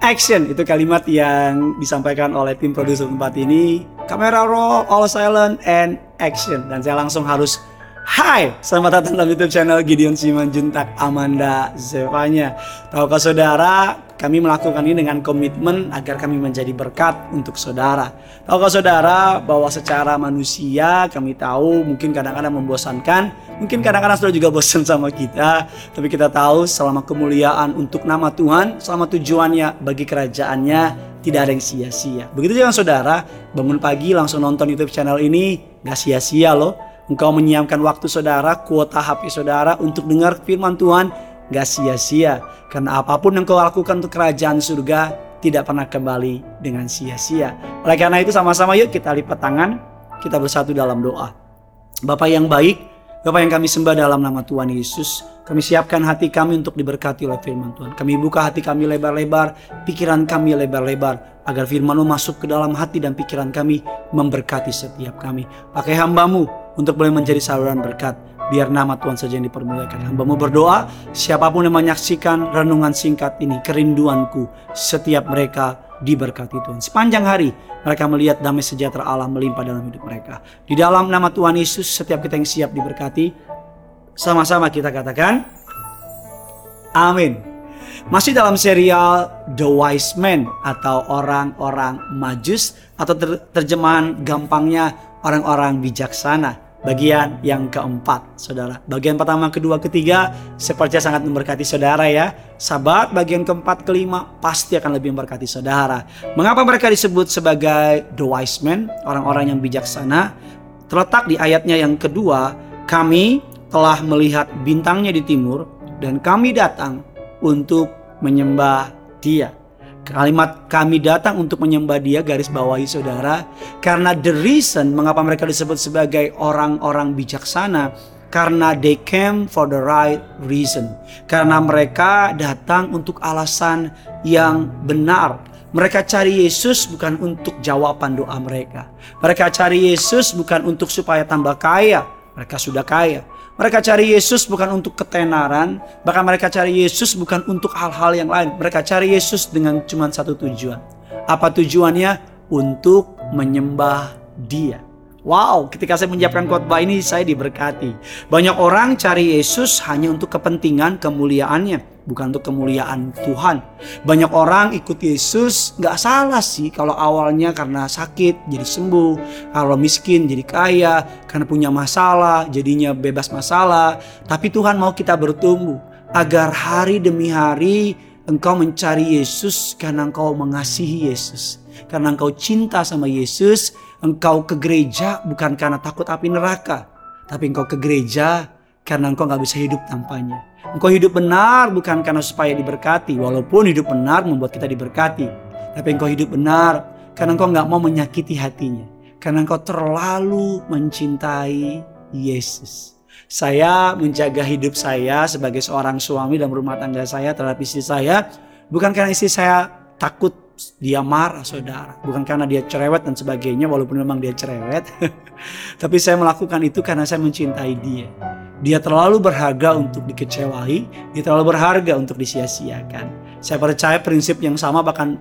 action itu kalimat yang disampaikan oleh tim produser tempat ini. Kamera roll, all silent, and action. Dan saya langsung harus Hai, selamat datang dalam YouTube channel Gideon Simanjuntak Amanda Zevanya. Tahukah saudara, kami melakukan ini dengan komitmen agar kami menjadi berkat untuk saudara. Tahukah saudara bahwa secara manusia kami tahu mungkin kadang-kadang membosankan, mungkin kadang-kadang saudara juga bosan sama kita, tapi kita tahu selama kemuliaan untuk nama Tuhan, selama tujuannya bagi kerajaannya tidak ada yang sia-sia. Begitu juga saudara, bangun pagi langsung nonton YouTube channel ini, gak sia-sia loh Engkau menyiapkan waktu saudara, kuota HP saudara untuk dengar firman Tuhan gak sia-sia. Karena apa pun yang kau lakukan untuk kerajaan surga tidak pernah kembali dengan sia-sia. Oleh karena itu sama-sama yuk kita lipat tangan, kita bersatu dalam doa. Bapak yang baik, Bapak yang kami sembah dalam nama Tuhan Yesus, kami siapkan hati kami untuk diberkati oleh firman Tuhan. Kami buka hati kami lebar-lebar, pikiran kami lebar-lebar, agar firman-Mu masuk ke dalam hati dan pikiran kami memberkati setiap kami. Pakai hambamu untuk boleh menjadi saluran berkat. Biar nama Tuhan saja yang dipermuliakan. Hamba mau berdoa, siapa pun yang menyaksikan renungan singkat ini, kerinduanku, setiap mereka diberkati Tuhan. Sepanjang hari mereka melihat damai sejahtera Allah melimpah dalam hidup mereka. Di dalam nama Tuhan Yesus, setiap kita yang siap diberkati, sama-sama kita katakan, Amin. Masih dalam serial The Wise Man atau orang-orang majus atau ter terjemahan gampangnya orang-orang bijaksana. Bagian yang keempat, saudara. Bagian pertama, kedua, ketiga, percaya sangat memberkati saudara ya. Sahabat, bagian keempat, kelima, pasti akan lebih memberkati saudara. Mengapa mereka disebut sebagai the wise men, orang-orang yang bijaksana? Terletak di ayatnya yang kedua, kami telah melihat bintangnya di timur, dan kami datang untuk menyembah dia. Kalimat kami datang untuk menyembah dia garis bawahi saudara. Karena the reason mengapa mereka disebut sebagai orang-orang bijaksana. Karena they came for the right reason. Karena mereka datang untuk alasan yang benar. Mereka cari Yesus bukan untuk jawaban doa mereka. Mereka cari Yesus bukan untuk supaya tambah kaya. Mereka sudah kaya. Mereka cari Yesus bukan untuk ketenaran, bahkan mereka cari Yesus bukan untuk hal-hal yang lain. Mereka cari Yesus dengan cuma satu tujuan. Apa tujuannya? Untuk menyembah Dia. Wow, ketika saya menyiapkan khotbah ini saya diberkati. Banyak orang cari Yesus hanya untuk kepentingan kemuliaannya, bukan untuk kemuliaan Tuhan. Banyak orang ikut Yesus nggak salah sih kalau awalnya karena sakit jadi sembuh, kalau miskin jadi kaya, karena punya masalah jadinya bebas masalah. Tapi Tuhan mau kita bertumbuh agar hari demi hari engkau mencari Yesus karena engkau mengasihi Yesus, karena engkau cinta sama Yesus Engkau ke gereja bukan karena takut api neraka, tapi engkau ke gereja karena engkau nggak bisa hidup tanpanya. Engkau hidup benar bukan karena supaya diberkati, walaupun hidup benar membuat kita diberkati. Tapi engkau hidup benar karena engkau nggak mau menyakiti hatinya. Karena engkau terlalu mencintai Yesus. Saya menjaga hidup saya sebagai seorang suami dan rumah tangga saya terhadap istri saya. Bukan karena istri saya takut dia marah saudara. Bukan karena dia cerewet dan sebagainya walaupun memang dia cerewet. Tapi saya melakukan itu karena saya mencintai dia. Dia terlalu berharga untuk dikecewai, dia terlalu berharga untuk disia-siakan. Saya percaya prinsip yang sama bahkan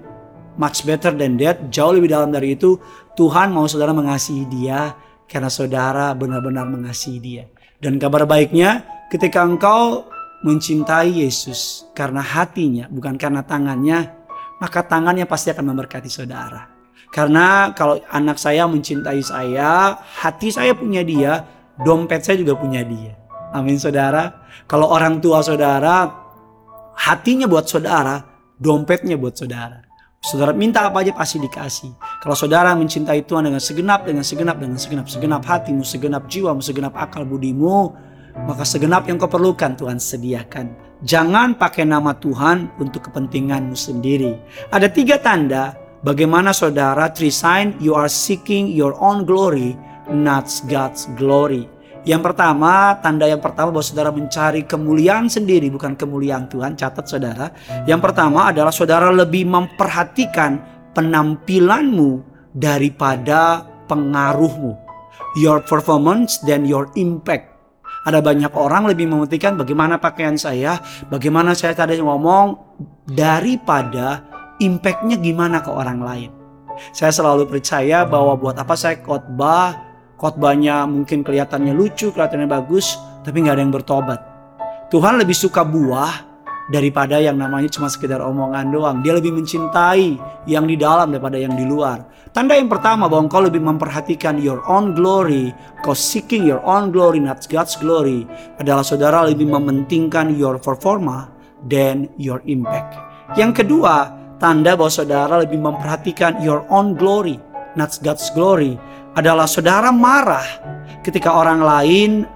much better than that, jauh lebih dalam dari itu, Tuhan mau saudara mengasihi dia karena saudara benar-benar mengasihi dia. Dan kabar baiknya, ketika engkau mencintai Yesus karena hatinya, bukan karena tangannya, maka tangannya pasti akan memberkati saudara. Karena kalau anak saya mencintai saya, hati saya punya dia, dompet saya juga punya dia. Amin saudara. Kalau orang tua saudara, hatinya buat saudara, dompetnya buat saudara. Saudara minta apa aja pasti dikasih. Kalau saudara mencintai Tuhan dengan segenap, dengan segenap, dengan segenap, segenap hatimu, segenap jiwamu, segenap akal budimu, maka segenap yang kau perlukan Tuhan sediakan. Jangan pakai nama Tuhan untuk kepentinganmu sendiri. Ada tiga tanda bagaimana saudara three sign you are seeking your own glory, not God's glory. Yang pertama, tanda yang pertama bahwa saudara mencari kemuliaan sendiri bukan kemuliaan Tuhan. Catat saudara. Yang pertama adalah saudara lebih memperhatikan penampilanmu daripada pengaruhmu. Your performance dan your impact ada banyak orang lebih mementingkan bagaimana pakaian saya, bagaimana saya tadi ngomong daripada impactnya gimana ke orang lain. Saya selalu percaya bahwa buat apa saya khotbah, khotbahnya mungkin kelihatannya lucu, kelihatannya bagus, tapi nggak ada yang bertobat. Tuhan lebih suka buah daripada yang namanya cuma sekedar omongan doang. Dia lebih mencintai yang di dalam daripada yang di luar. Tanda yang pertama bahwa engkau lebih memperhatikan your own glory, kau seeking your own glory, not God's glory, adalah saudara lebih mementingkan your performa than your impact. Yang kedua, tanda bahwa saudara lebih memperhatikan your own glory, not God's glory, adalah saudara marah ketika orang lain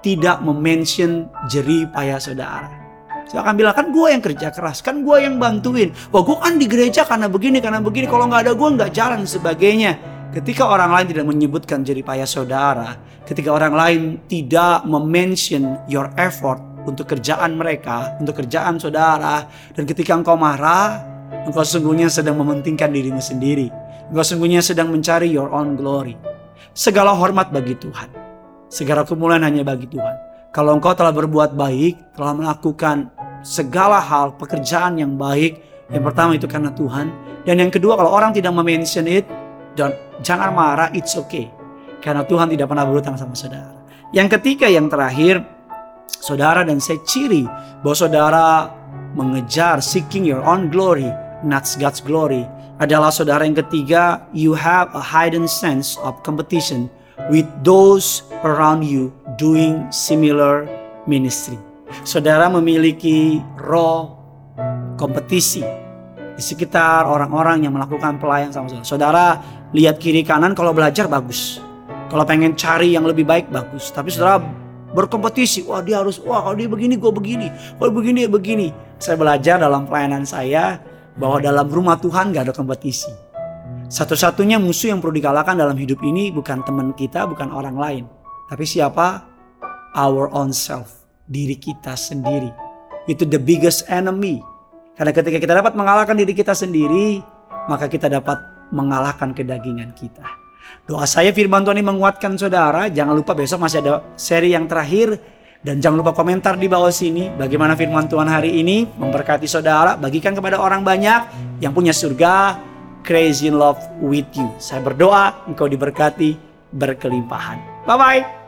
tidak memention jerih payah saudara. Saya akan bilang kan gue yang kerja keras, kan gue yang bantuin. Wah gue kan di gereja karena begini, karena begini. Kalau nggak ada gue nggak jalan sebagainya. Ketika orang lain tidak menyebutkan jadi payah saudara, ketika orang lain tidak mention your effort untuk kerjaan mereka, untuk kerjaan saudara, dan ketika engkau marah, engkau sungguhnya sedang mementingkan dirimu sendiri. Engkau sungguhnya sedang mencari your own glory. Segala hormat bagi Tuhan. Segala kemuliaan hanya bagi Tuhan. Kalau engkau telah berbuat baik, telah melakukan segala hal pekerjaan yang baik, yang pertama itu karena Tuhan. Dan yang kedua kalau orang tidak mention it, dan jangan marah, it's okay. Karena Tuhan tidak pernah berhutang sama saudara. Yang ketiga, yang terakhir, saudara dan saya ciri bahwa saudara mengejar seeking your own glory, not God's glory, adalah saudara yang ketiga, you have a hidden sense of competition with those around you doing similar ministry. Saudara memiliki roh kompetisi di sekitar orang-orang yang melakukan pelayan sama saudara. Saudara lihat kiri kanan kalau belajar bagus. Kalau pengen cari yang lebih baik bagus. Tapi saudara berkompetisi. Wah dia harus, wah kalau dia begini gue begini. Kalau begini ya begini. Saya belajar dalam pelayanan saya bahwa dalam rumah Tuhan gak ada kompetisi. Satu-satunya musuh yang perlu dikalahkan dalam hidup ini bukan teman kita, bukan orang lain. Tapi siapa? Our own self. Diri kita sendiri. Itu the biggest enemy. Karena ketika kita dapat mengalahkan diri kita sendiri, maka kita dapat mengalahkan kedagingan kita. Doa saya firman Tuhan ini menguatkan saudara. Jangan lupa besok masih ada seri yang terakhir. Dan jangan lupa komentar di bawah sini bagaimana firman Tuhan hari ini memberkati saudara, bagikan kepada orang banyak yang punya surga, crazy in love with you. Saya berdoa engkau diberkati berkelimpahan. 拜拜。